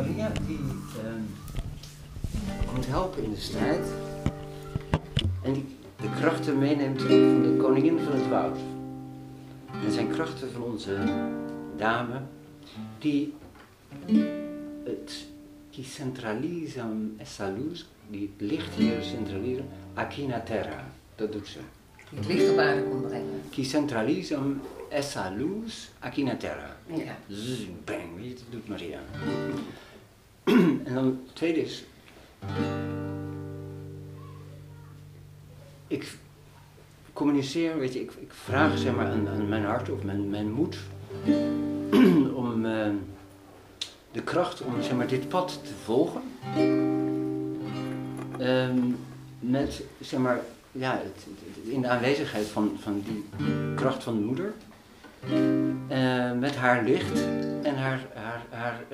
Maria die komt helpen in de strijd en die de krachten meeneemt van de koningin van het woud. En zijn krachten van onze dame die het die luz, die het licht hier centralisam, aqui na terra. Dat doet ze. Het licht op aarde kon brengen. Qui centralisam essa luz aqui na terra. Ja. Zzz, bang, weet je, dat doet Maria. en dan het tweede is. Ik communiceer, weet je, ik, ik vraag zeg maar aan, aan mijn hart of mijn, mijn moed om eh, de kracht om zeg maar dit pad te volgen. Ehm, met zeg maar, ja, het, in de aanwezigheid van, van die kracht van de moeder. Eh, met haar licht en haar, haar, haar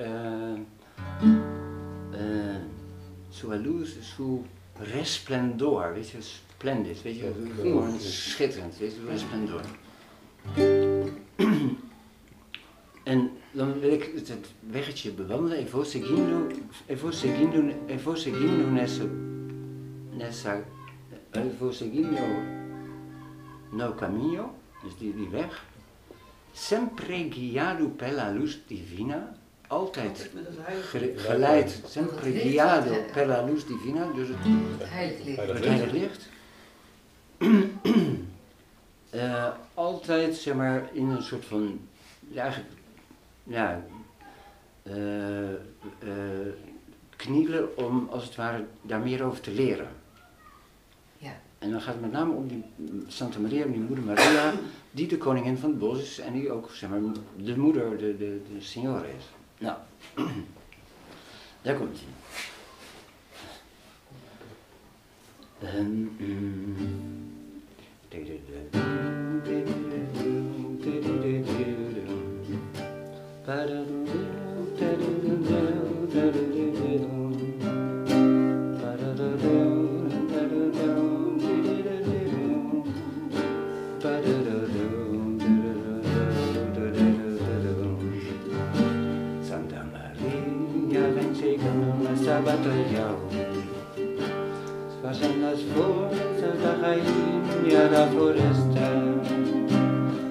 sua luz, su resplendor, weet je, splendid, weet je, schitterend, weet je, resplendor. En dan wil ik het, het weggetje bewandelen, e vou seguindo, e vou seguindo, e vou seguindo nessa, nessa, e vou seguindo no caminho, dus die, die weg, sempre guiado pela luz divina, altijd ge- geleid, sempre guiado pela luz divina, dus het, Het heilig licht. Eh, altijd, zeg maar, in een soort van, ja, eigenlijk, ja, eh, eh, knielen om, als het ware, daar meer over te leren. Ja. En dan gaat het met name om die Santa Maria, die moeder Maria, die de koningin van het bos is en die ook, zeg maar, de moeder, de, de, de signore is. Ja. Jag batalha. Fazem as forças da rainha da floresta.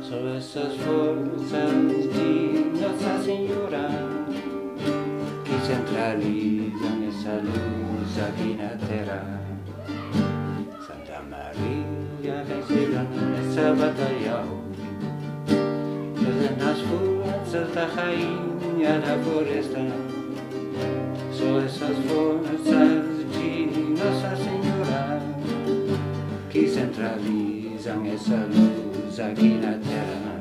São essas forças de Nossa Senhora que centralizam essa luz aqui na terra. Santa Maria chegando nessa batalha. Fazem as forças da rainha da floresta. São essas forças de Nossa Senhora que centralizam essa luz aqui na terra.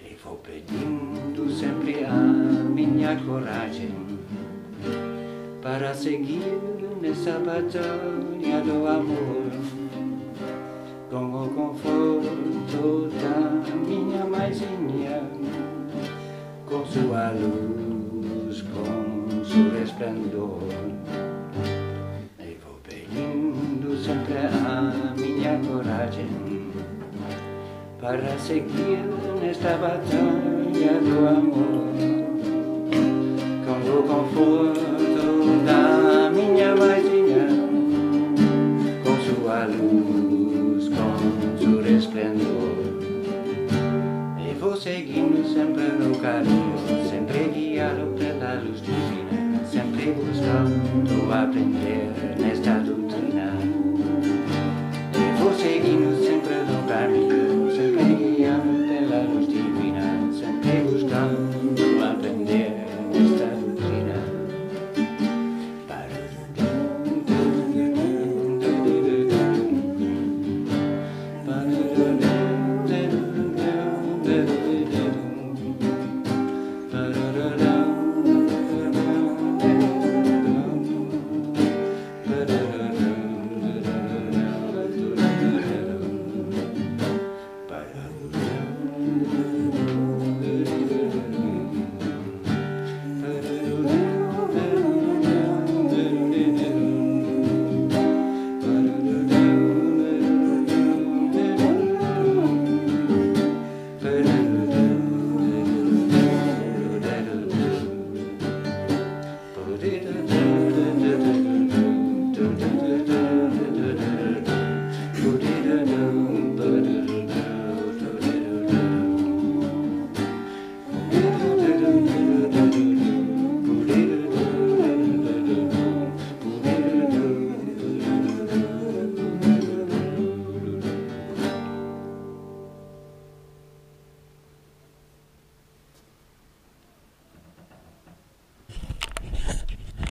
E vou pedindo sempre a minha coragem para seguir nessa batalha do amor. Com o conforto da minha mãezinha, com sua luz, seu resplendor. E vou pedindo sempre a minha coragem para seguir nesta batalha do amor. Com o conforto empezando aprender